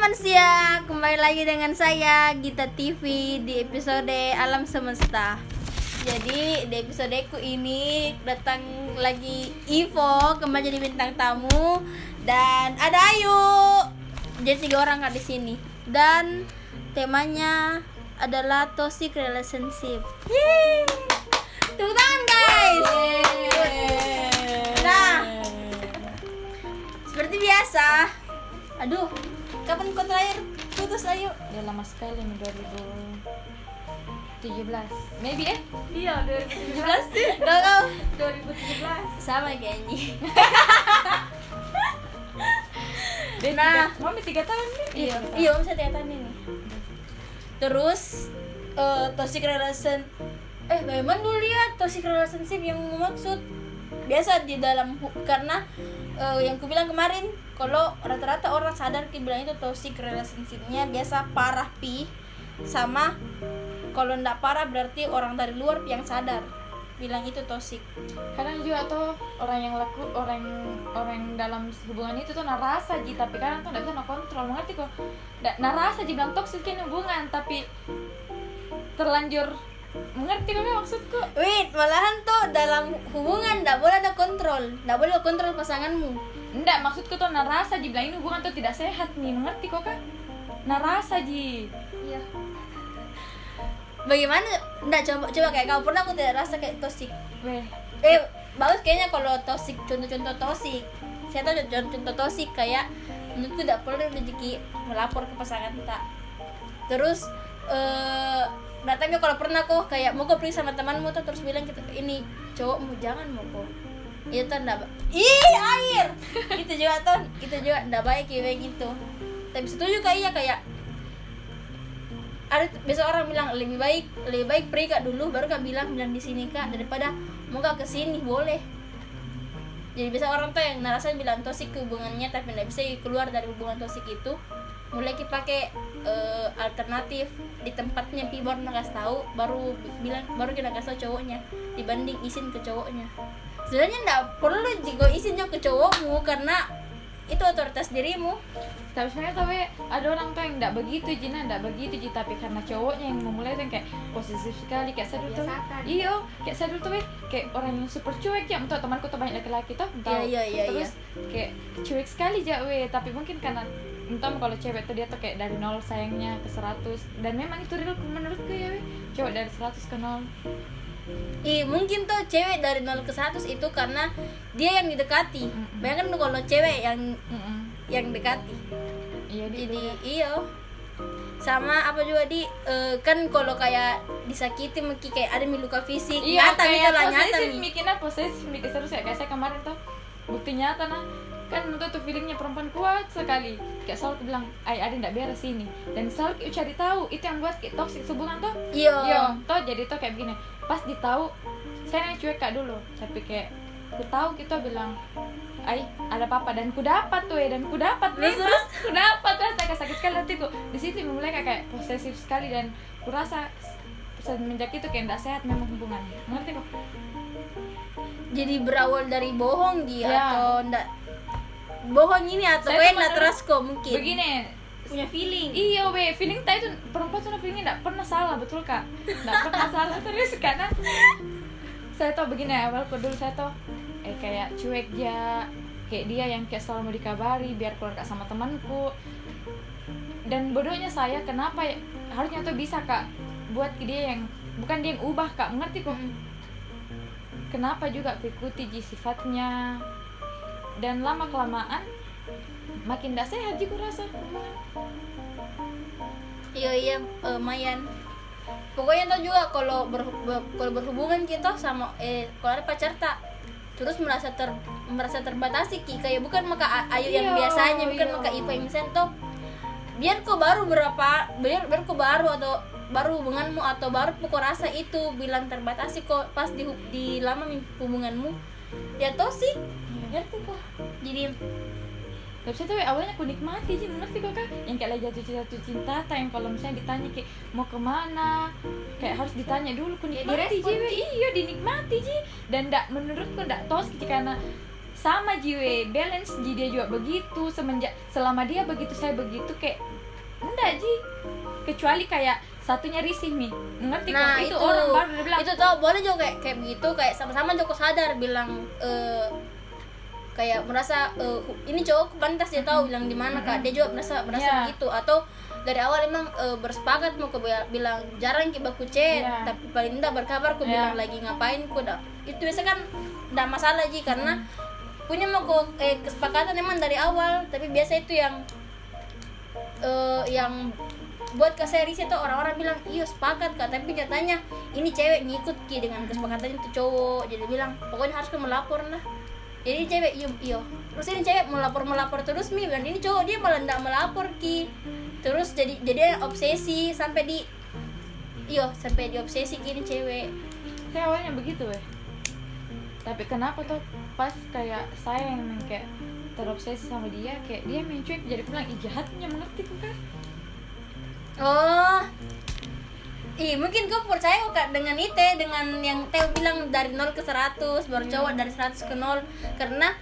manusia, kembali lagi dengan saya Gita TV di episode Alam Semesta. Jadi di episodeku ini datang lagi Ivo kembali jadi bintang tamu dan ada Ayu. Jadi tiga orang kak di sini dan temanya adalah toxic relationship. Yeay. Tepuk tangan guys. Nah, seperti biasa. Aduh, kapan kau terakhir putus Ayu? Ya lama sekali nih 2017 Maybe eh Iya, 2017 sih. Kau kau 2017 sama kayak ini. Nah. tiga, Mami 3 tahun nih Iya, iya saya tiga tahun ini. Terus eh toxic relation eh bagaimana dulu lihat toxic relationship yang maksud biasa di dalam karena eh, yang ku bilang kemarin kalau rata-rata orang sadar ki bilang itu toxic relationshipnya biasa parah pi. Sama kalau ndak parah berarti orang dari luar yang sadar bilang itu toxic. Kadang juga tuh orang yang laku orang orang dalam hubungan itu tuh narasa ji tapi kadang tuh nggak bisa kontrol. Mengerti kok? Nggak narasa ji bilang toxic hubungan tapi terlanjur mengerti kok maksudku wait malahan tuh dalam hubungan ndak boleh ada kontrol ndak boleh ada kontrol pasanganmu Enggak, maksudku tuh narasa ji bilang ini hubungan tuh tidak sehat nih mengerti kok kan narasa ji Iya. Bagaimana? Nggak coba coba kayak kau pernah aku tidak rasa kayak toxic. weh Eh bagus kayaknya kalau toxic contoh-contoh toxic. Saya tahu contoh-contoh toxic kayak menurutku tidak perlu rezeki melapor ke pasangan tak. Terus eh datangnya kalau pernah kok kayak mau pergi sama temanmu tuh terus bilang kita ini cowokmu jangan mau kok itu tuh enggak ih air! Itu juga tuh itu juga enggak baik kayak gitu. Tapi setuju kayak kayak ada biasa orang bilang lebih baik lebih baik pergi kak dulu baru kak bilang bilang di sini kak daripada mau kak ke sini boleh. Jadi biasa orang tuh yang narasa bilang tosik hubungannya tapi nggak bisa keluar dari hubungan tosik itu mulai kita pakai eh, alternatif di tempatnya pi baru kasih tahu baru bi- bilang baru kita kasih tahu cowoknya dibanding izin ke cowoknya. Sebenarnya nggak perlu jika izinnya ke cowokmu karena itu otoritas dirimu. Tapi sebenarnya tapi ada orang tuh yang tidak begitu Jina tidak begitu Ji tapi karena cowoknya yang memulai tuh yang kayak posesif sekali kayak saya dulu tuh iyo kayak saya dulu tuh kayak orang yang super cuek ya untuk temanku tuh banyak laki-laki tuh entah Iya, iya, iya, terus kayak cuek sekali ja weh. Tapi mungkin karena entah kalau cewek tuh dia tuh kayak dari nol sayangnya ke 100 dan memang itu real menurutku ya weh cowok dari 100 ke nol Ih, mungkin tuh cewek dari 0 ke 100 itu karena dia yang didekati. Mm-mm. Bayangkan tuh kalau cewek yang Mm-mm. yang dekati. iya di Jadi iya. Sama apa juga di eh, kan kalau kayak disakiti mungkin kayak ada luka fisik. iya nyata kayak lah nyata posesif mi. mikirnya posesif mikir terus ya kayak saya kemarin tuh bukti nyata nah kan untuk tuh feelingnya perempuan kuat sekali. Kayak selalu bilang ay ada nggak beres ini. Dan selalu kayak cari tahu itu yang buat kayak toxic hubungan tuh Iya. Iya, toh jadi tuh kayak begini. Pas ditahu, saya yang cuek kak dulu, tapi kayak ku tahu kita bilang, ay ada apa dan ku dapat tuh ya dan ku dapat Terus, memang ku dapat. Lah saya sakit sekali hatiku di situ mulai kayak, kayak posesif sekali dan ku rasa semenjak itu kayak tidak sehat memang hubungannya. Ngerti kok? Jadi berawal dari bohong dia Iya. atau ndak bohong ini atau tuh menurut- trust kok mungkin. begini Punya feeling. Iya, we feeling tadi tuh perempuan tuh feelingnya tidak pernah salah, betul kak? Tidak pernah salah terus karena saya tau begini awal dulu saya tau eh kayak cuek ya kayak dia yang kayak selalu mau dikabari biar keluar kak sama temanku dan bodohnya saya kenapa ya, harusnya tuh bisa kak buat dia yang bukan dia yang ubah kak mengerti kok Mm. kenapa juga aku ikuti ji sifatnya dan lama kelamaan makin tidak sehat juga rasa Iya iya eh, Mayan. Pokoknya tau juga kalau ber, ber- kalau berhubungan kita sama eh kalau ada pacar tak terus merasa ter merasa terbatasi ki kayak bukan maka ayu yang Iya, biasanya bukan iya. maka yang misalnya tuh biar kok baru berapa biar biar kok baru atau baru hubunganmu atau baru pokok rasa itu bilang terbatasi kok pas di di lama hubunganmu ya toh sih ngerti kok. Jadi tapi saya tuh awalnya aku nikmati sih mengerti kok kak? Yang kayak lagi jatuh cinta jatuh cinta yang kalau misalnya ditanya kayak mau ke mana kayak harus ditanya dulu aku Ya, nikmati ji we. iya dinikmati ji. Dan ndak menurutku ndak tos karena sama jiwe. Balance ji dia juga begitu. Semenjak selama dia begitu saya begitu kayak enggak ji. Kecuali kayak satunya risih nih ngerti nah kok itu, orang baru bilang. Itu tau boleh juga kayak kayak begitu. Kayak sama-sama Joko sadar bilang eh, kayak merasa eh, ini cowok pantas dia tahu bilang di mana kak. Dia juga merasa merasa Iya. begitu. Atau dari awal emang eh, bersepakat mau ke bilang jarang kita baku chat Iya. tapi paling tidak berkabar ku Iya. bilang lagi ngapain ku dah itu biasa kan tidak masalah ji karena punya mau ku eh, kesepakatan emang dari awal. Tapi biasa itu yang eh, yang buat ke series itu orang-orang bilang iya sepakat kak. Tapi nyatanya ini cewek ngikut ki dengan kesepakatan itu cowok. Jadi bilang pokoknya harus melapor lah jadi cewek iyo iyo terus ini cewek melapor melapor terus mi. Dan ini cowok dia malah nggak melapor ki. Terus jadi jadi obsesi sampai di iyo sampai di obsesi kini cewek. Saya awalnya begitu weh. Tapi kenapa tuh pas kayak saya yang kayak terobsesi sama dia kayak dia main cuek jadi bilang ih jahatnya mengerti kan oh Ih, mungkin kau percaya kok Kak, dengan itu dengan yang Teo bilang dari 0 ke 100 baru cowok dari 100 ke 0 karena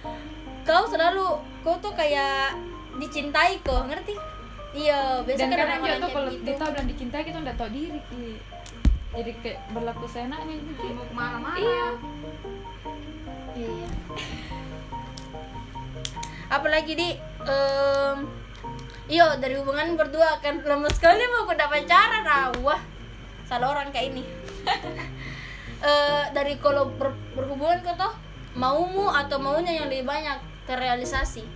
kau selalu kau tuh kayak dicintai kok ngerti? Iya biasa dan kan kadang juga orang-orang tuh kalau gitu. kita bilang dicintai kita udah tau diri ki. Jadi kayak berlaku seenaknya gitu. Mau ke mana-mana iya. Iya, iya. Apalagi di em Iyo dari hubungan berdua akan lama sekali mau aku dapat pacaran ah wah salah orang kayak ini. Eh dari kalau ber- berhubungan kau toh maumu atau maunya yang lebih banyak terrealisasi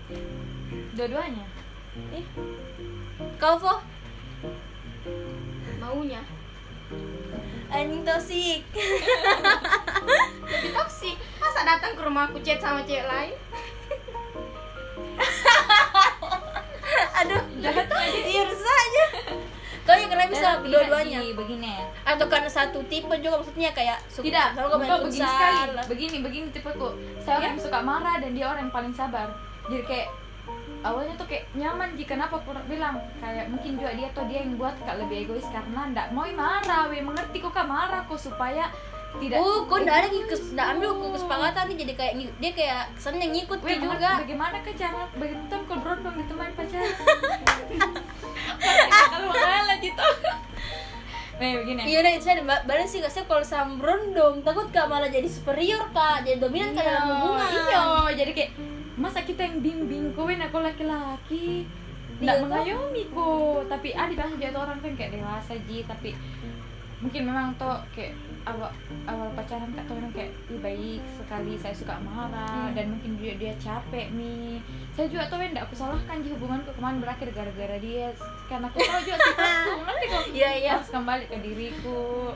dua-duanya? Ih. kau Fo? Maunya? Anjing toksik lebih toksik masa datang ke rumahku chat sama cewek lain? Aduh. Jahat iya bisa dua-duanya. begini. Atau karena satu tipe juga maksudnya kayak suka tidak bukan begini sekali. Begini begini tipeku. Saya orang Ya. yang suka marah dan dia orang yang paling sabar. Jadi kayak awalnya tuh kayak nyaman jika kenapa aku bilang? Kayak mungkin juga dia tuh dia yang buat kak lebih egois. Karena ndak mau marah we mengerti kok kak marah kok supaya tidak. Oh, kok nggak ada kes, nggak ambil kok kesepakatan nih jadi kayak dia kayak kesannya ngikut Weh, juga. bagaimana ke cara bagaimana kalau berondong ditemani pacaran kalau mengalah gitu. Weh, begini. Iya udah itu saya ba- balik sih kasih kalau sama berondong takut kak malah jadi superior kak. Jadi dominan kak dalam hubungan. iya. Jadi kayak masa kita yang bimbing kowe aku laki-laki? Iya, nggak toh. mengayomi kok tapi ada bilang dia tuh orang kan kayak dewasa ji. Tapi mungkin memang tuh kayak awal awal pacaran kak tuh kayak "Ih, baik sekali saya suka marah Hmm. dan mungkin dia dia capek nih. Saya juga tuh enggak aku salahkan di hubunganku kemarin berakhir gara-gara dia. Karena aku tahu juga sifatku ngerti kok. Iya iya. harus kembali ke diriku.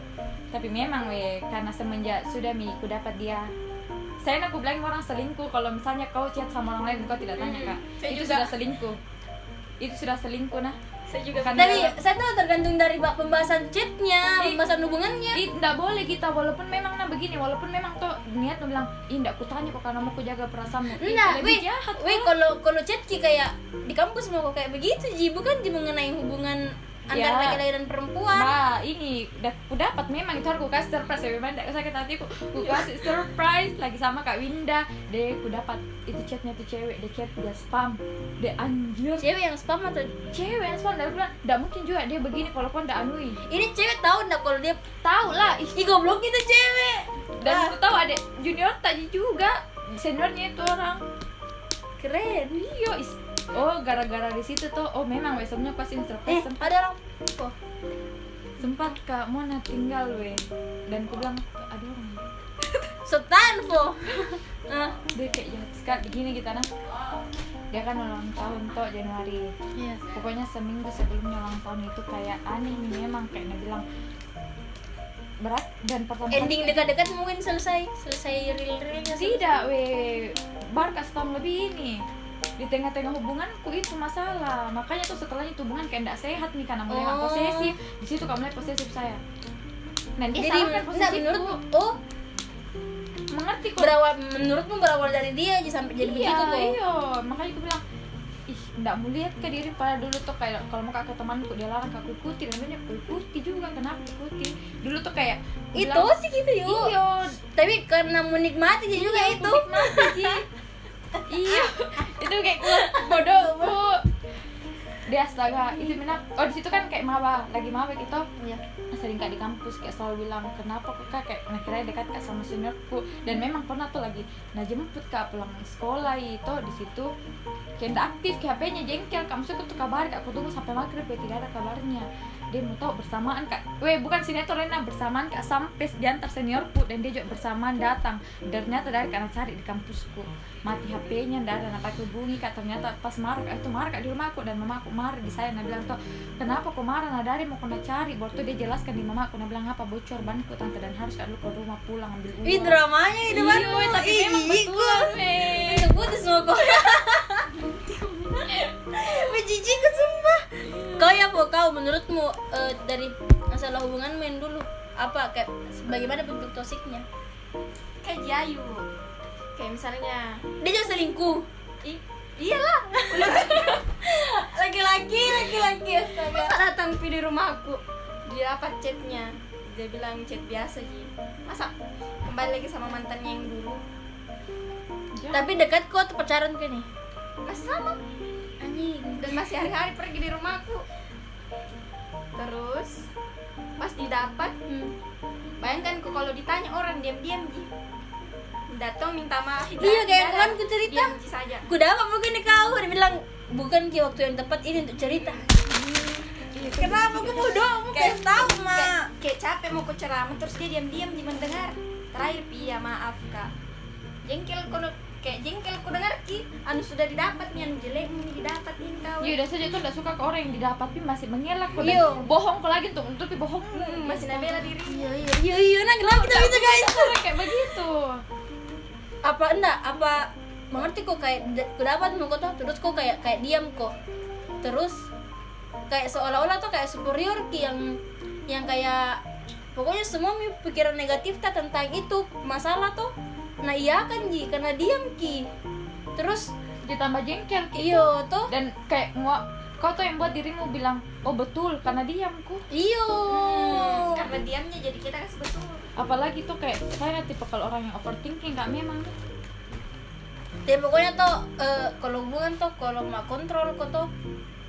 Tapi memang we karena semenjak sudah mi ku dapat dia. Saya aku bilang orang selingkuh. Kalau misalnya kau chat sama orang lain kau tidak tanya kak. Saya itu juga. sudah selingkuh. Itu sudah selingkuh nah saya juga Karena- Tapi saya tahu tergantung dari pembahasan chatnya, pembahasan hubungannya. Ih, nggak boleh kita walaupun memang nah begini walaupun memang tuh niat tuh bilang ih nggak kutanya kok karena mau ku jaga perasaanmu. Lebih wih, jahat wih kalau kalau chat kayak di kampus mau kayak begitu ji. Bukan ji mengenai hubungan antara Ya. laki-laki dan perempuan. Nah, ini udah dapat. Memang itu harus ku kasih surprise. Ya memang tidak sakit hati ku, ku kasih surprise. Lagi sama Kak Winda. Deh ku dapat itu chatnya tuh cewek. Dia chat dia spam. Dia anjir. Cewek yang spam atau cewek yang spam. Dari bilang tidak mungkin juga dia begini kalau kau tidak anui. Ini cewek tahu ndak kalau dia tahu lah. Ih, goblok itu cewek. dan Ah, aku tahu ada junior tadi juga. Seniornya itu orang keren. iya oh gara-gara di situ tuh. Oh memang sebenarnya pasti Eh, surprise sempat, ada orang oh. sempat kak. Mona tinggal we. Dan aku bilang ada orang. Setan po. Ah, dia kayak jahat sekali. Begini kita nah dia kan ulang tahun toh Januari. Iya. pokoknya seminggu sebelumnya ulang tahun itu kayak aneh memang kayak dia bilang. Berat dan pertama Ending dekat-dekat mungkin selesai, selesai real-realnya. tidak we. Baru kasih lebih ini di tengah-tengah hubunganku itu masalah. Makanya tuh setelah itu hubungan kayak tidak sehat nih karena mulai Oh. posesif. Di situ kamu mulai posesif saya. Nah dia Jadi enggak posesifku menurutmu? oh. Mengerti kok. Berawal menurutmu berawal dari dia aja sampai jadi iya begitu tuh. iya. Makanya aku bilang ih nggak mau lihat ke diri pada dulu tuh kayak kalau mau ke temanku dia larang aku ikuti. Dan banyak aku ikuti juga kenapa ikuti? Dulu tuh kayak Itu bilang, sih gitu yuk. iya. Tapi karena menikmati dia juga iya. Itu kayak gue bodoh bu. Di astaga itu benar. Oh di situ kan kayak maba lagi maba gitu. Iya. sering kak di kampus kayak selalu bilang kenapa kok kak? Kayak nah kira dekat kak sama seniorku dan memang pernah tuh lagi nah jemput kak pulang sekolah itu di situ. Kayak aktif kayak hpnya jengkel kamu suka tuh kabar kak. Aku tunggu sampai maghrib ya. Tidak ada kabarnya dia mau tahu bersamaan kak. Weh bukan sinetron Rena. Bersamaan kak. Sampai diantar seniorku dan dia juga bersamaan datang. Dan ternyata dari karena cari di kampusku. Mati HP-nya ndak ada nah pakai hubungi kak. Ternyata pas marah kak itu marah kak di rumahku. Dan mamaku marah di saya nah bilang tuh kenapa kok marah nah dari mau kena cari. Baru tuh dia jelaskan di mamaku nah bilang apa? Bocor banku tante. Dan harus kak lu ke rumah pulang ambil uang. Ih dramanya itu Iya, baru weh, tapi memang betul weh. Putus mau kau Bejijik ke sumpah Kau ya po kau menurutmu eh, dari masalah hubungan main dulu apa kayak bagaimana bentuk tosiknya? Kayak Jayu. Kayak misalnya dia juga selingkuh. I iyalah. Laki-laki laki-laki astaga. Masa datang di rumahku dia dapat chatnya? Dia bilang chat biasa ji. Masa kembali lagi sama mantannya yang dulu? Tapi dekat kok atau pacaran kan nih masih sama. Anjing. Dan masih hari-hari pergi di rumahku terus pas didapat hmm. bayangkan kok kalau ditanya orang diam-diam ji. Datang minta maaf Iya, kayak kemarin ku cerita. diam saja. Ku dapat mungkin kau. Dia bilang bukan ki waktu yang tepat ini untuk cerita. Kenapa aku doang mau kasih tahu kayak, mak kayak capek mau ku ceramah terus dia diam-diam di mendengar. Terakhir pia maaf kak. Jengkel ku kayak jengkel ku dengar ki anu sudah didapat nih anu jelek nih didapat nih kau. Iya, udah saja tuh udah suka ke orang yang didapat tapi masih mengelak kok. Iya. bohong kok lagi untuk menutupi bohong Hmm, masih nabela diri. Iya iya. Iya iya nah kenapa kita bisa guys? kayak begitu. Apa enggak? Apa mengerti kok kayak d- ku dapat mau kok tuh, terus kok kayak kayak diam kok. Terus kayak seolah-olah tuh kayak superior ki yang yang kayak pokoknya semua pikiran negatif ta tentang itu masalah tuh nah iya kan ji? Karena diam ki. Terus ditambah jengkel gitu iyo tuh dan kayak ngua kau tuh yang buat dirimu bilang oh betul karena diamku iyo Hmm, karena diamnya jadi kita kasih betul. Apalagi tuh kayak saya tipe kalau orang yang overthinking kak memang. Ya pokoknya tuh eh, kalau hubungan tuh kalau mau kontrol kok tuh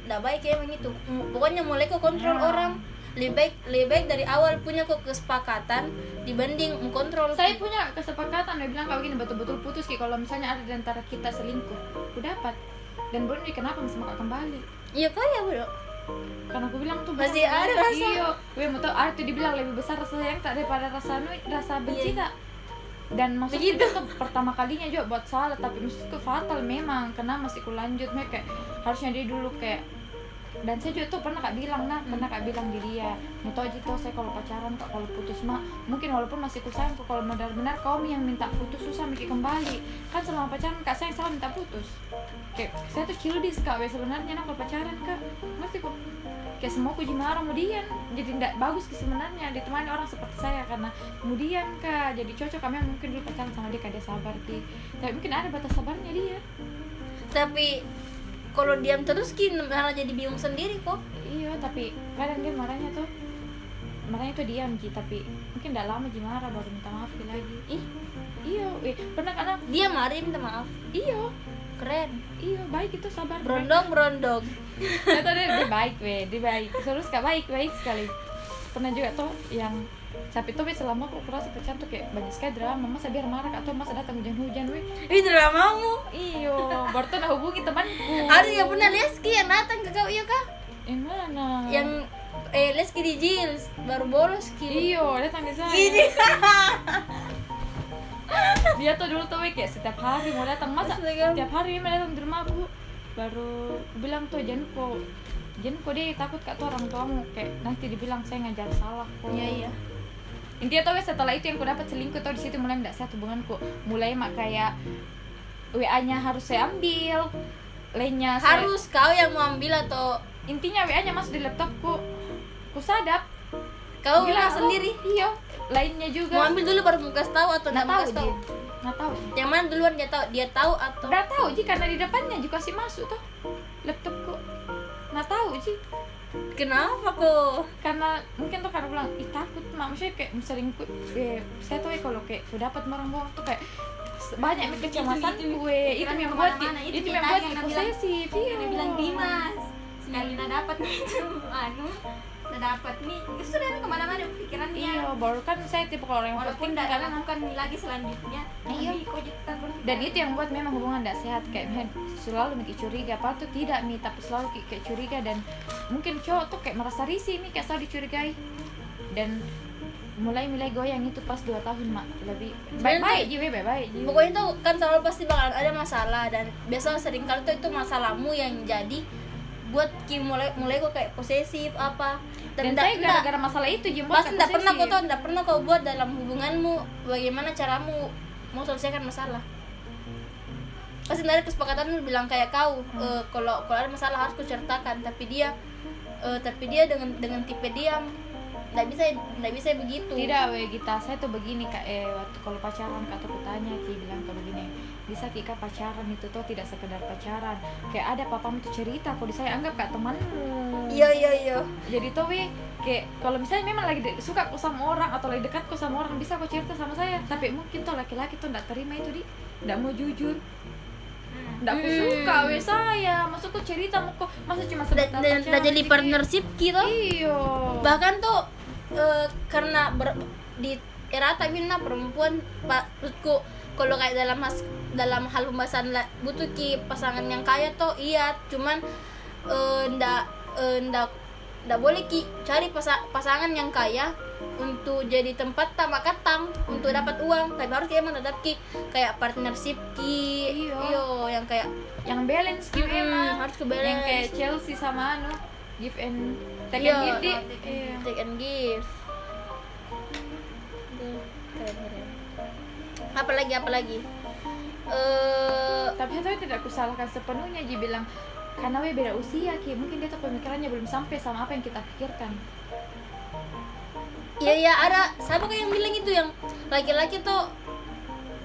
nggak baik ya emang itu. Pokoknya mulai kok kontrol Ya. orang lebih baik lebih baik dari awal punya kok kesepakatan dibanding mengkontrol. Saya punya kesepakatan dia bilang kalau gini betul-betul putus Ki. Kalau misalnya ada di antara kita selingkuh aku dapat. Dan belum nih kenapa masih mau kembali? Iya kaya bro. Karena aku bilang tuh Masih ada rasa. iya. Gue mau tau ada tuh dibilang lebih besar rasa sayang tak daripada rasa nu rasa benci Iya. tak? Dan Begitu. itu pertama kalinya juga buat salah. Tapi maksudku fatal memang. Karena masih ku lanjut kayak harusnya dia dulu kayak dan saya juga tuh pernah kak bilang nah pernah kak bilang di dia mau tau aja tuh saya kalau pacaran kak kalau putus mah mungkin walaupun masih ku sayang kok kalau benar-benar kaum yang minta putus susah mikir kembali. Kan selama pacaran kak saya salah minta putus. Kayak saya tuh childish kak sebenarnya nah kalau pacaran kak ngerti kok? Kayak semua ku marah kemudian jadi tidak bagus ke sebenarnya ditemani orang seperti saya karena kemudian kak. Jadi cocok kami mungkin dulu pacaran sama dia kak dia sabar ki. Tapi mungkin ada batas sabarnya dia. Tapi kalau diam terus ki malah jadi bingung sendiri kok. Iya tapi kadang dia marahnya tuh marahnya tuh diam Ji tapi mungkin tidak lama Ji marah baru minta maaf Ki lagi. Ih. Iya eh, pernah karena dia marah minta maaf? Iya. Keren. Iya baik itu sabar berondong berondong. Saya tahu dia, dia baik weh dia baik. Terus kak baik baik sekali. Pernah juga tuh yang tapi tuh weh, selama aku kurasa pacaran tuh kayak banyak sekali drama. Masa biar marah kak. Tuh masa datang hujan-hujan weh. Ih dramamu. Iyo baru tuh nah hubungi temanku. Ada yang pernah Leski yang datang ke kau iya kah? Yang mana? Yang eh Leski di Jils baru bolos ki iyo datang saya. Gini. dia tuh dulu tuh kayak setiap hari mau datang. Masa setiap hari mau datang di baru aku? Bilang tuh jangan kok jangan kok dia takut kak tuh orang tuamu. Kayak nanti dibilang saya ngajar salah kok. Iya iya intinya tuh weh, setelah itu yang ku dapat selingkuh tuh di situ mulai tidak sehat hubunganku. Mulai mak kayak wa nya harus saya ambil lainnya saya- harus kau yang mau ambil atau? Intinya wa nya masuk di laptopku ku sadap. Kau bilang sendiri? iya. Lainnya mau juga ambil dulu baru mau kasih tahu atau nggak nggak mau tahu tahu? nggak tahu yang mana duluan dia tahu? Dia tahu atau? Udah tahu ji karena di depannya juga sih masuk tuh laptopku. Nggak tahu ji kenapa kok karena mungkin tuh karena bilang ih takut mak. Maksudnya kayak sering eh, saya tuh kalau kayak ku dapat orang bohong tuh kayak banyak nih kecemasan Itu- itu- gue. Itu pikiran yang ke mana-mana. itu, Itu yang bilang- posesif iya. bilang Dimas sekali nak dapat itu anu nak dapat nih. Itu sudah ke mana-mana pikiran dia. Iya baru kan saya tipe kalau orang yang walaupun tidak karena lakukan lagi selanjutnya. Iya. dan itu yang buat memang hubungan tidak sehat. Kayak men, selalu mikir curiga padahal tuh tidak mi? Tapi selalu kayak curiga dan mungkin cowok tuh kayak merasa risih mi kayak selalu dicurigai. Dan mulai mulai goyang itu pas dua tahun mak. Lebih baik baik juga baik baik pokoknya tuh kan selalu pasti bakalan ada masalah dan biasa sering kali tuh itu masalahmu yang jadi buat Ki mulai mulai kok kayak posesif apa. Dan saya ndak- gara-gara masalah itu jadi pasti tidak pernah kau tuh tidak pernah kau buat dalam hubunganmu bagaimana caramu mau selesaikan masalah. Pasti dari kesepakatan bilang kayak kau eh, kalau kalau ada masalah harus kau ceritakan tapi dia eh, tapi dia dengan dengan tipe diam. Tidak bisa tidak bisa begitu. Tidak we kita saya tuh begini kak. Eh waktu kalau pacaran kak tuh kutanya ki bilang ke begini bisa kika pacaran itu tuh tidak sekedar pacaran. Kayak ada papamu tuh cerita kok saya anggap kak temanmu. Iya iya iya. Jadi tuh we kayak kalau misalnya memang lagi suka kok sama orang atau lagi dekat kok sama orang bisa kok cerita sama saya. Tapi mungkin tuh laki-laki tuh nggak terima itu di. Nggak mau jujur nggak aku Hmm. suka we saya. Masuk kok cerita mau kok masa cuma sebentar dan- jadi gitu. partnership gitu? Iyo. Bahkan tuh eh, karena ber, di era Tabina perempuan pak kalau kayak dalam mas dalam hal pembahasan butuh ki pasangan yang kaya tuh iya. Cuman eh, ndak eh, ndak ndak boleh ki cari pasa- pasangan yang kaya untuk jadi tempat tamak katang untuk dapat uang tapi harus ki emang tetap ki kayak partnership ki Iya. iyo yang kayak yang balance gitu Mm, emang harus ke yang kayak. Chelsea sama anu give and take Iya. and give di take and iya. take and give Aduh, keren keren apalagi apalagi eh tapi saya tidak kusalahkan sepenuhnya Ji bilang karena we beda usia ki mungkin dia tuh pemikirannya belum sampai sama apa yang kita pikirkan Iya ya ada siapa kayak yang bilang itu yang laki-laki tuh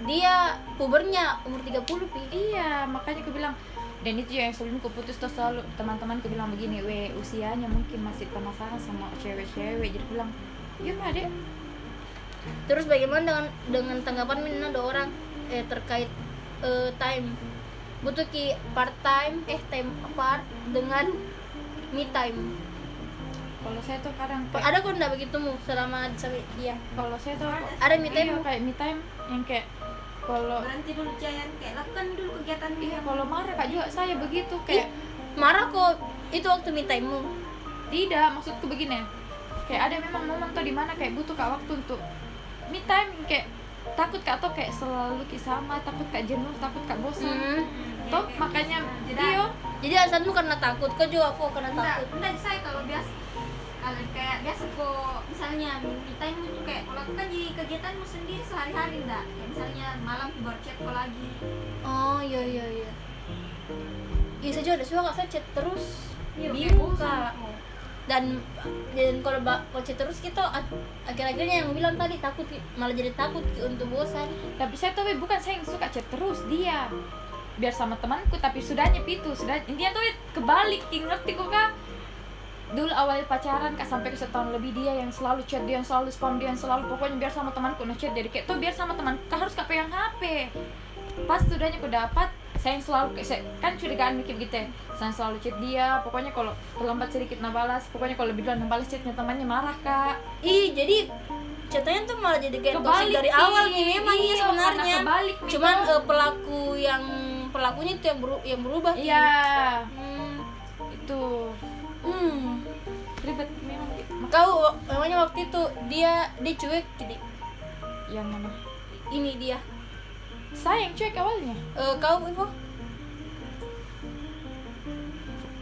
dia pubernya umur 30 pi. iya makanya aku bilang dan itu yang sebelum aku putus tuh selalu teman-temanku bilang begini we usianya mungkin masih penasaran sama cewek-cewek jadi aku bilang iya pak dek Terus bagaimana dengan dengan tanggapan Mina ada orang eh terkait eh, time butuh ki part time eh time part dengan me time. Kalau saya tuh kadang kayak Ada kok enggak begitu mu selama sampai dia? kalau saya tuh Ada me time iya, kayak me time yang kayak kalau berhenti dulu Jayan kayak lakukan dulu kegiatan iya dia kalau marah kak juga saya begitu Ih, kayak marah kok itu waktu me time mu. tidak maksudku begini kayak ada memang momen tuh di mana kayak butuh kak waktu untuk me time kayak takut kak tuh kayak selalu kisah sama takut kak jenuh takut kak bosan Hmm. toh makanya iyo Jadi alasanmu karena takut, kau juga kok karena enggak takut. enggak saya kalau biasa kalau kayak biasa kok misalnya me time itu kayak lakukan di kegiatanmu sendiri sehari-hari enggak kayak misalnya malam baru chat kok lagi Oh iya iya iya. Iya saya juga ada suka kak saya chat terus. Iya, Bingung kak. Dan dan kalau ba- kalau chat terus kita ak- akhir-akhirnya yang bilang tadi takut malah jadi takut Ki, untuk bosan. tapi saya tuh bukan saya yang suka chat terus dia biar sama temanku tapi sudahnya itu sudah intinya tuh kebalik ngerti kok kak dulu awal pacaran kak sampai ke setahun lebih dia yang selalu chat dia yang selalu spam dia yang selalu pokoknya biar sama temanku ngechat jadi kayak tuh biar sama teman kak harus kak pegang HP pas sudahnya aku dapat saya yang selalu kayak saya- kan curigaan mikir gitu ya saya selalu chat dia pokoknya kalau terlambat sedikit nah balas pokoknya kalau lebih duluan nah balas chatnya temannya marah kak Ih jadi chatnya tuh malah jadi kayak Kebalik, dari awal Ki. memang iya Iya, sebenarnya. kebalik, Mi, Cuman eh, pelaku yang pelakunya itu yang beru- yang berubah. Iya Hmm. itu Hmm. Ribet memang. Kau namanya waktu itu dia dia cuek jadi yang mana ini dia. saya yang cuek awalnya Eh, kau Ivo?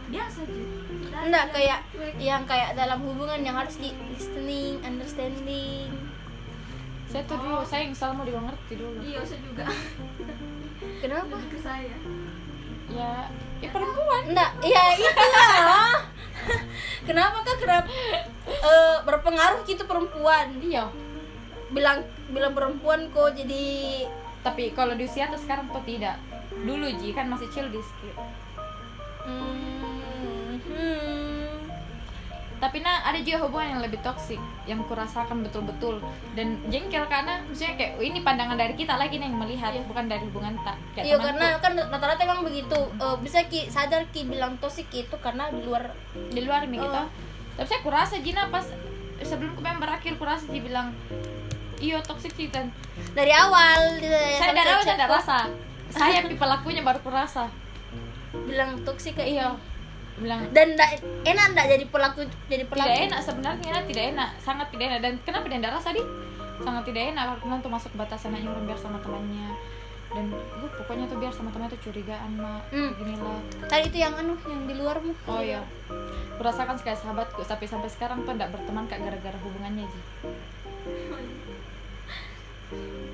biasa aja Enggak kayak yang kayak dalam hubungan yang harus di listening, understanding. saya tuh dulu saya yang selalu mau dia ngerti dulu iya saya juga Kenapa? lebih ke saya ya ya perempuan Enggak, iya itulah. Kenapa kak? Kenapa? Eh, berpengaruh gitu perempuan? iya. Bilang bilang perempuan kok jadi tapi kalau di usia tuh sekarang tuh tidak. Dulu ji kan masih chill di skill. Hmm. Tapi nah ada juga hubungan yang lebih toksik yang kurasakan betul-betul. Dan jengkel karena maksudnya kayak "Oh, ini pandangan dari kita lagi nih yang melihat Iya. bukan dari hubungan tak kayak Iya karena kan rata-rata emang begitu. Eh, bisa ki sadar ki bilang toxic itu karena di luar di luar nih gitu. Oh. tapi saya kurasa Jina pas sebelum kemarin berakhir kurasa dia bilang iyo toxic sih dan dari awal saya dari awal tidak rasa. Saya pelakunya baru kurasa. Bilang kayak iya iya bilang dan ndak enak ndak jadi pelaku jadi pelaku. tidak enak sebenarnya tidak enak sangat tidak enak. Dan kenapa dia tidak rasa di sangat tidak enak karena tuh masuk batasan orang biar sama temannya. Dan gue pokoknya tuh biar sama temannya tuh curigaan mak. Hmm. beginilah tadi itu yang anu yang di luarmu oh iya. Kurasakan sekali sahabatku tapi sampai sekarang tuh tidak berteman kak gara-gara hubungannya ji.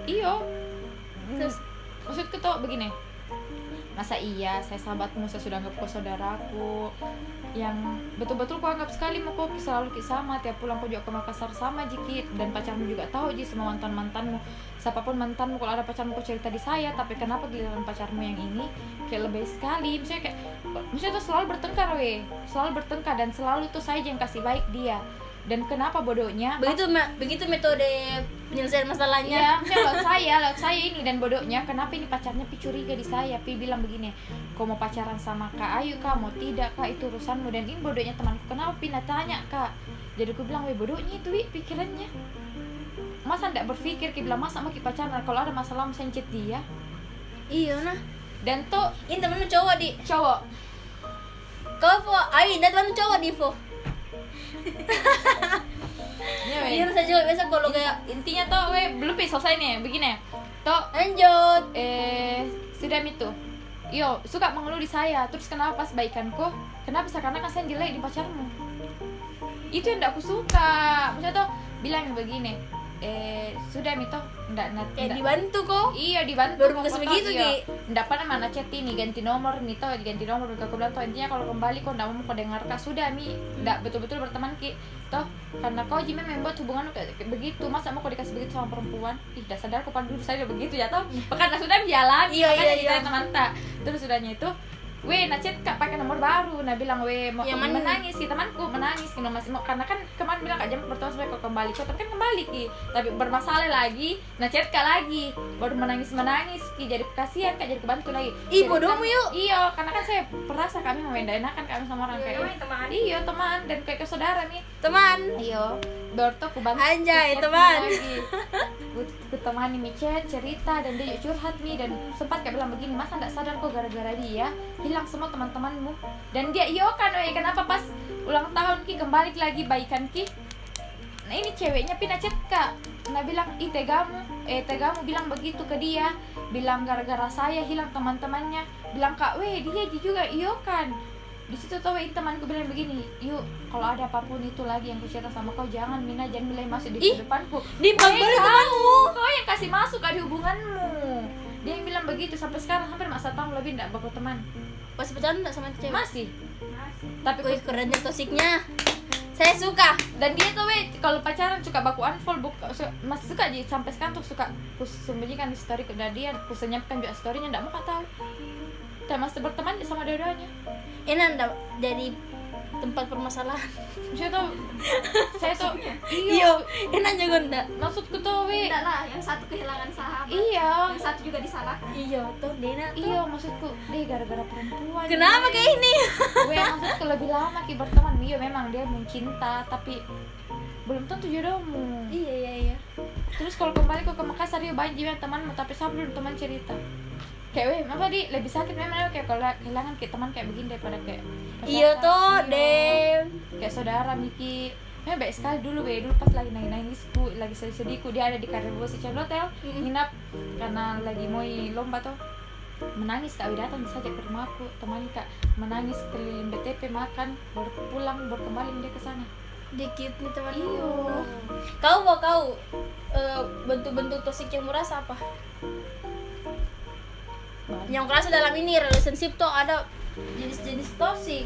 Iyo. Terus? maksudku tuh begini masa iya saya sahabatmu saya sudah anggap kau saudaraku. Yang betul-betul kau anggap sekali mau kau selalu ki sama. Tiap pulang kau juga ke Makassar sama jikit dan pacarmu juga tahu ji semua mantan mantanmu siapa pun mantanmu kalau ada pacarmu kau cerita di saya. Tapi kenapa giliran pacarmu yang ini kayak lebih sekali? Misalnya kayak misalnya tuh selalu bertengkar weh selalu bertengkar dan selalu tuh saya yang kasih baik dia dan kenapa bodohnya? Begitu ma- begitu metode penyelesaian masalahnya. Ya, lewat saya, lewat saya ini dan bodohnya kenapa ini pacarnya pi curiga di saya, pi bilang begini, kau mau pacaran sama Kak Ayu kak, mau tidak kak itu urusanmu. Dan ini bodohnya temanku. Kenapa Pina tanya kak, jadi aku bilang weh bodohnya itu wi pikirannya, masa ndak berpikir ki bilang masa mau ki pacaran? Kalau ada masalah masa chat dia. Iya nah. Dan tuh ini temenmu cowok di. Cowok. Kau po ayo dan temenmu cowok di po weh. Iya saya juga biasa kalau kayak intinya tuh weh belum selesai nih begini tuh lanjut eh sudah itu Yo, suka mengeluh di saya. Terus kenapa pas baikanku? Kenapa seakan-akan saya jelek di pacarmu? Itu yang tidak aku suka. Maksudnya tuh bilang begini. Eh, sudah Mito, ndak ndak kayak ndak- dibantu kok. Iya dibantu Baru kok, begitu, iya. Ki. Ndak pernah mana chat ini ganti nomor Mito diganti nomor aku bilang tuh intinya kalau kembali kok ndak mau kau dengar. Kak sudah mi. Ndak betul-betul berteman ki. Toh karena kau jimi membuat hubungan kayak begitu masa mau kau dikasih begitu sama perempuan? Ih dah sadar kau dulu saya udah begitu ya toh. Karena sudah jalan Iya, iya, kita iya. teman tak terus sudahnya itu Weh, chat kak pakai nomor baru, nah bilang weh mau Yang mana? menangis si temanku menangis. Kena masih mau karena kan kemarin bilang kak jam pertama sampai kau kembali. Kau tapi kan kembali ki. Tapi bermasalah lagi nah chat kak lagi. Baru menangis menangis ki. Jadi kasihan kak. Jadi kebantu lagi. Ih, Jadi bodohmu kan- yuk. iya karena kan saya merasa kami enakan kami sama orang Iya, kayak teman. iya teman. Dan kayak ke saudara nih teman. Iya baru tuh aku bantu Anjay, teman. lagi. ku, ku temani mi chat cerita dan dia curhat nih dan sempat kayak bilang begini masa nggak sadar kok gara-gara dia hilang semua teman-temanmu? Dan dia iyo kan weh. Kenapa pas ulang tahun ki kembali lagi baikan ki? Nah ini ceweknya pina chat kak. Nah bilang ih tegamu. Eh tegamu bilang begitu ke dia. Bilang gara-gara saya hilang teman-temannya. Bilang kak weh dia juga. Iyo kan di situ tuh temanku bilang begini yuk kalau ada apa pun itu lagi yang kucerita sama kau jangan Mina jangan mulai masuk di Ih, kehidupanku di Kau yang temanmu kau yang kasih masuk ke di hubunganmu. Dia yang bilang begitu sampai sekarang hampir masa tahun lebih tidak baku teman. Pas pacaran nggak sama cewek? Masih. Tapi Wih kerennya tosiknya. Saya suka. Dan dia tuh weh kalau pacaran suka baku unfollow buka su- masih suka aja. Sampai sekarang tuh suka ku sembunyikan di story ke dia ku senyapkan juga storynya ndak mau kau tahu. Dan masih berteman sama dua-duanya ini anda jadi tempat permasalahan. Saya tuh saya tuh iya. Enak juga ndak. Maksudku tuh weh Tidak lah, yang satu kehilangan sahabat, iya. Yang satu juga disalahkan. iya tuh Dena tuh. Iya maksudku deh gara-gara perempuan. Kenapa kayak ini? Gue maksudku lebih lama ki berteman. Iya memang dia mencinta tapi belum tentu jodohmu. Iya iya iya. Terus kalau kembali ke Makassar dia banyak juga temanmu tapi saya belum teman cerita kayak weh apa di lebih sakit? Memang kayak kalau kehilangan kayak teman kayak begini daripada kayak iya tuh Iya. dem. Kayak saudara Miki. Ya baik sekali dulu weh. Dulu pas lagi nangis nangisku lagi sedih sedihku dia ada di Karebo si hotel Mm. nginap karena lagi mau lomba tuh menangis kak. Wi datang saja ke rumahku temani kak. Menangis keliling BTP makan baru pulang baru kembali dia ke sana. Dikit nih teman. Iyo. kau mau kau eh, bentuk-bentuk tosik yang merasa apa. Yang kerasa dalam ini relationship tuh ada jenis-jenis toxic.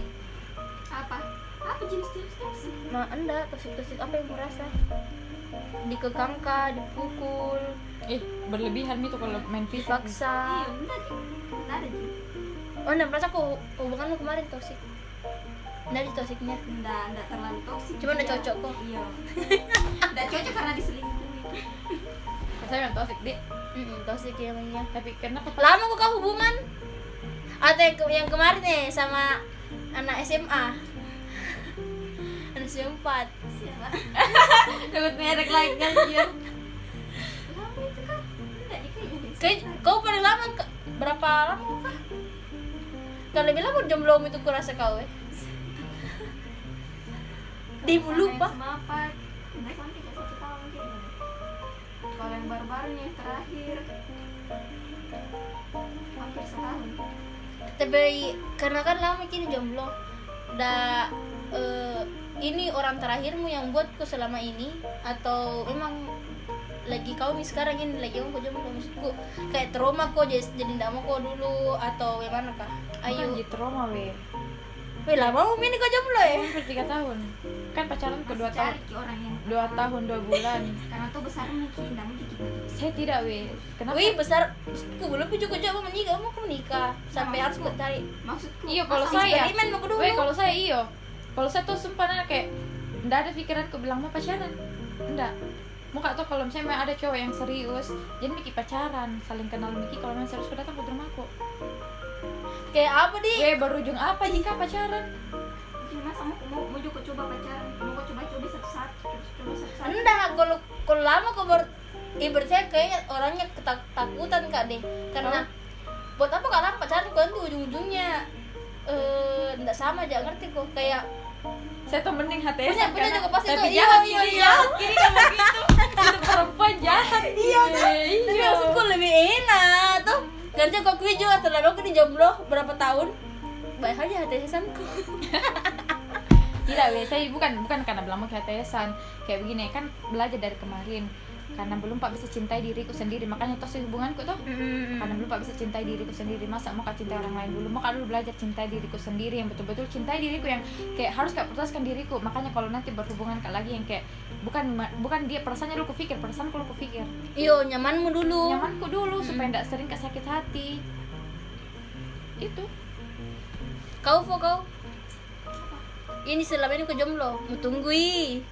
Apa? Apa jenis-jenis toksik? nah anda toxic-toxic apa yang merasa? Dikekang kah dipukul. Eh berlebihan itu kalau main fisik. Dipaksa. Iya, enggak. Enggak ada oh anda merasa kok hubunganmu kemarin toxic. Dari tosiknya nggak nggak terlalu toksik Cuma udah cocok kok. iya. Nggak cocok karena diselingkuhi saya memang toxic di Mm-mm, tosik ya emangnya tapi kenapa lama kok kau hubungan. Atau yang, ke- yang kemarin nih sama anak SMA anak SMA 4 siapa? Sebut merek lagi anjir lama itu kan dia kau paling lama berapa lama kah? Kalau lebih lama jomblo itu kurasa kau eh. Di lupa. Kalau yang baru-baru nih yang terakhir hampir setahun Tapi karena kan lama kini jomblo. Da eh, ini orang terakhirmu yang buatku selama ini atau memang lagi kau nih sekarang ini lagi mau jomblo maksudku kayak trauma kok jadi jadi ndak mau kok dulu atau gimana kah? ayo Ayo. di trauma we Wih lama mau ini kau jomblo ya? hampir tiga tahun kan pacaran ke dua Masih tahun dua tahun dua bulan. Karena tuh besar mungkin nggak mungkin kita saya tidak we kenapa? Wih besar, aku belum juga coba menikah, mau aku menikah. Sampai harus mencari. maksudku iya kalau saya. Mau. Weh, kalau saya iyo kalau saya tuh sumpah kayak ndak ada pikiran ke bilang mau pacaran? Ndak mau kak tuh kalau misalnya memang ada cowok yang serius jadi Miki pacaran saling kenal. Miki kalau memang serius datang ke rumahku. Kayak apa di? Weh berujung apa jika? Pacaran Mau mau mau juga coba pacaran? Mau kau coba-coba satu-satu terus coba satu-satu. Enggak, kalau kalau lama kok ber ibarat saya kayaknya orangnya ketakutan kak deh. Karena buat apa kak? Lama pacaran kok nanti ujung-ujungnya eh enggak sama aja ngerti kok? Kayak saya tuh mending hati Punya- punya juga pasti tapi tuh, iya, jahat iya, iya. ini kalau gitu. Itu perempuan jahat. Iya iya tapi maksudku lebih enak tuh kerja kok juga setelah aku di jomblo berapa tahun? Baik aja hati sesanku tidak weh. Saya bukan bukan karena bilang mau ke HTSan kayak begini kan belajar dari kemarin. Karena belum pak bisa cintai diriku sendiri. Makanya toh hubunganku tuh karena belum pak bisa cintai diriku sendiri. Masa mau kak cintai orang lain dulu? Mau kak dulu belajar cintai diriku sendiri yang betul-betul cintai diriku yang kayak harus kak putuskan diriku. Makanya kalau nanti berhubungan kak lagi yang kayak bukan bukan dia perasaannya lu kupikir perasaanku lu kupikir. Iyo nyamanmu dulu. Nyamanku dulu supaya tidak sering kesakit hati. Itu. Kau fo kau ini selama ini kau jomblo. Mau tunggui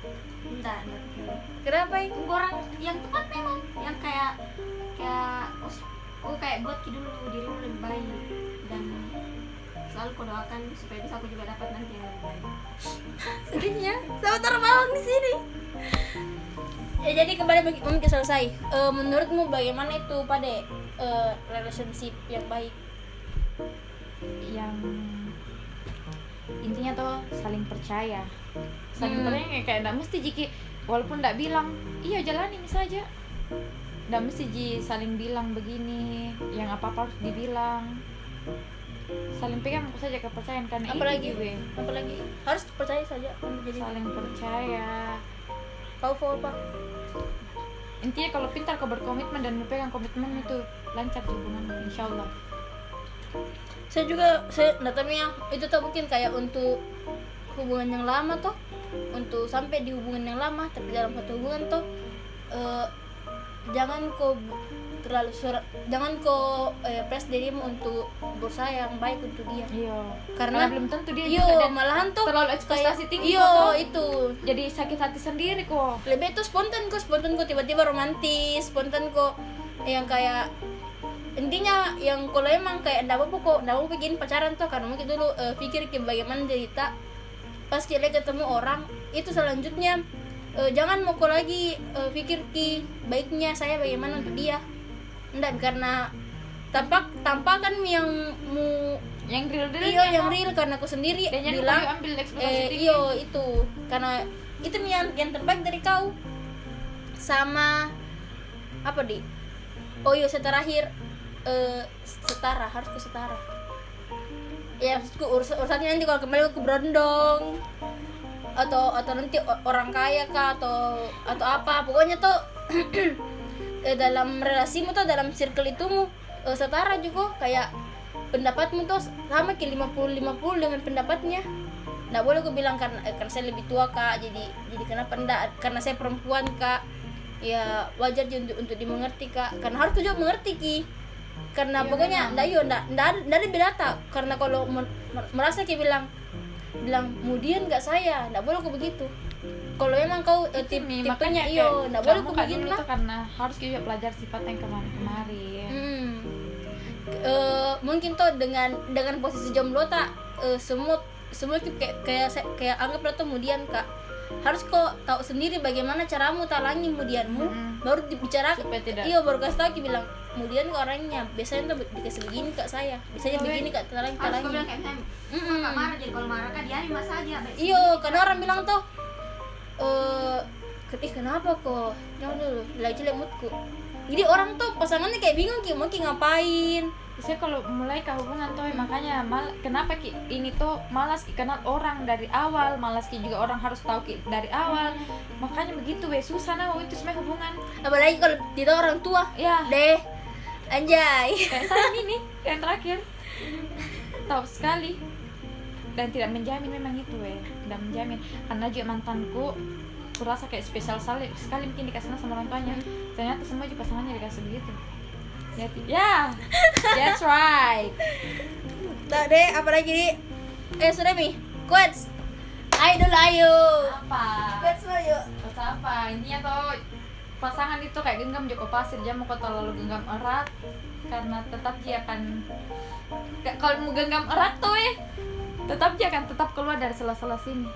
enggak enggak kenapa tunggu orang yang tepat memang. Yang kayak kayak oh, kayak buat dulu dirimu lebih baik. Dan selalu kau doakan supaya bisa aku juga dapat nanti yang lebih baik. Sedihnya sama terbang di sini. Ya jadi kembali bagi mungkin selesai. Eh, menurutmu bagaimana itu pada eh, relationship yang baik. Yang intinya tuh saling percaya. Saling Hmm. percaya kayak- nggak mesti jiki walaupun nggak bilang iya jalani saja nggak mesti ji saling bilang begini yang apa apa harus dibilang. Saling pegang aku saja kepercayaan karena apalagi we. apalagi? Harus percaya saja kamu jadi saling percaya. Kau fo apa intinya kalau pintar kau berkomitmen dan memegang komitmen itu lancar hubungan insya Allah saya juga saya datangnya itu tuh mungkin kayak untuk hubungan yang lama tuh untuk sampai di hubungan yang lama tapi dalam satu hubungan tuh eh, jangan kau terlalu surat jangan kau eh, press dirimu untuk berusaha yang baik untuk dia. Iya. Karena belum tentu dia iyo juga malahan tuh terlalu ekspektasi tinggi iyo kok, itu. Jadi sakit hati sendiri kok. Lebih itu spontan kok spontan kok tiba-tiba romantis spontan kok yang kayak intinya yang kalau emang kayak ndak apa kok ndak mau bikin pacaran tuh karena mungkin dulu eh, pikir ke bagaimana cerita. Pas kita ketemu orang itu selanjutnya eh, jangan mau kok lagi eh, pikir ki baiknya saya bagaimana untuk dia. Ndak karena tampak tampakan yang mu yang real real iyo yang real karena aku sendiri dan bilang ambil eh, iyo itu. Karena itu yang yang terbaik dari kau. Sama apa di? Oh iya saya terakhir eh, setara harus ke setara. Ya maksudku urus urusannya nanti kalau kembali ke berondong. Atau atau nanti orang kaya kah atau atau apa. Pokoknya tuh eh, dalam relasimu tuh dalam circle itu mu eh, setara juga. Kayak pendapatmu tuh sama ke 50 50 dengan pendapatnya. Nggak boleh gue bilang karena eh, karena saya lebih tua kak. Jadi jadi kenapa enggak karena saya perempuan kak. Ya wajar aja untuk untuk dimengerti kak. Karena harus juga mengerti ki karena Iya, pokoknya ndak yo ndak ndak ada ndak tak. Karena kalau mer- mer- merasa kayak bilang bilang kemudian nggak saya. Nggak boleh kok begitu. Kalau emang kau eh, tip, tipenya makanya iyo nggak boleh begini dulu lah karena harus kita belajar sifat yang kemarin-kemarin Hmm. Eh, mungkin tuh dengan dengan posisi jomblo tak eh, semua semua kayak kayak kayak anggap tuh kemudian kak. Harus kok tahu sendiri bagaimana caramu talangi kemudianmu Mm-mm. baru dibicarakan. Tidak- iya baru kasih tahu bilang kemudian ke orangnya biasanya tuh dikasih begini kak saya biasanya Iya, begini kak kau talangi bilang kayak misalnya kak marah jadi kalau marah kan dia mas aja Iya, karena orang bilang tuh eh ih kenapa kok? Jangan dulu, lagi jelek moodku. Jadi orang tuh pasangannya kayak bingung ki mau ki ngapain. saya kalau mulai ke hubungan tuh makanya mal kenapa ki ini tuh malas ki kenal orang dari awal malas ki juga orang harus tahu ki dari awal makanya begitu weh susah nah itu sebenarnya hubungan Apalagi kalau tidak orang tua. ya Deh. Anjay. kayak saya ini yang terakhir tahu sekali dan tidak menjamin memang itu weh tidak menjamin karena juga mantanku kurasa kayak spesial sekali sekali mungkin dikasih sama orang tuanya ternyata semua juga pasangannya dikasih begitu ya ya that's right Tak deh, apalagi di Eh sudah mi. Quotes. Ayo dulu ayo. apa Quotes lo yuk. Terus apa intinya tuh pasangan itu kayak genggam joko pasir jangan mau kau terlalu genggam erat karena tetap dia akan kalau mau genggam erat tuh eh tetap dia akan tetap keluar dari sela-sela sini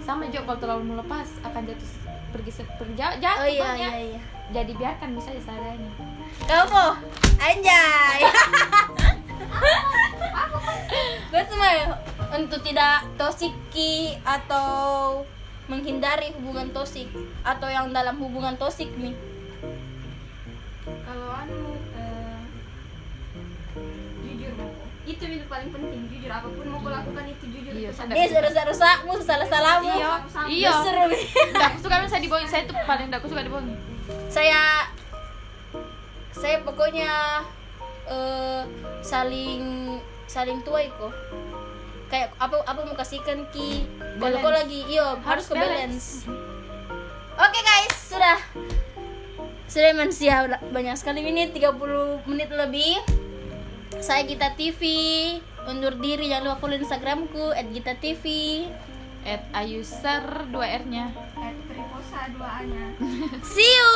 sama juga kalau terlalu melepas akan jatuh pergi pergi jauh jatuh Oh iya iya iya. jadi biarkan bisa seadanya Kamu Anjay. Gue ya, untuk tidak tosiki atau menghindari hubungan tosik atau yang dalam hubungan tosik nih. kalau anu eh, jujur mau itu itu paling penting jujur apa pun mau lakukan itu jujur Iya, itu. Dia rusak-rusakmu, salah-salahmu. iya sama. iya Seru. Nggak suka kan saya dibohongin saya tuh paling nggak suka dibohongin saya saya pokoknya eh, saling saling tuai kok kayak apa apa mau kasihkan ki? Kalau kau lagi iyo harus Harus ke balance. oke guys sudah. Sudah manusia banyak sekali. Menit 30 menit lebih. Saya Gita TV undur diri. Jangan lupa follow instagramku @gita_tv at ayuser 2 r nya Eh, itu periposa dua nya see you